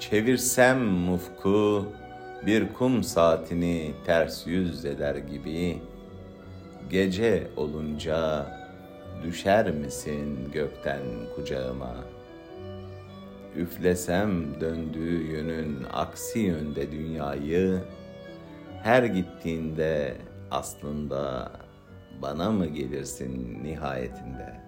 Çevirsem mufku bir kum saatini ters yüz eder gibi Gece olunca düşer misin gökten kucağıma? Üflesem döndüğü yönün aksi yönde dünyayı Her gittiğinde aslında bana mı gelirsin nihayetinde?''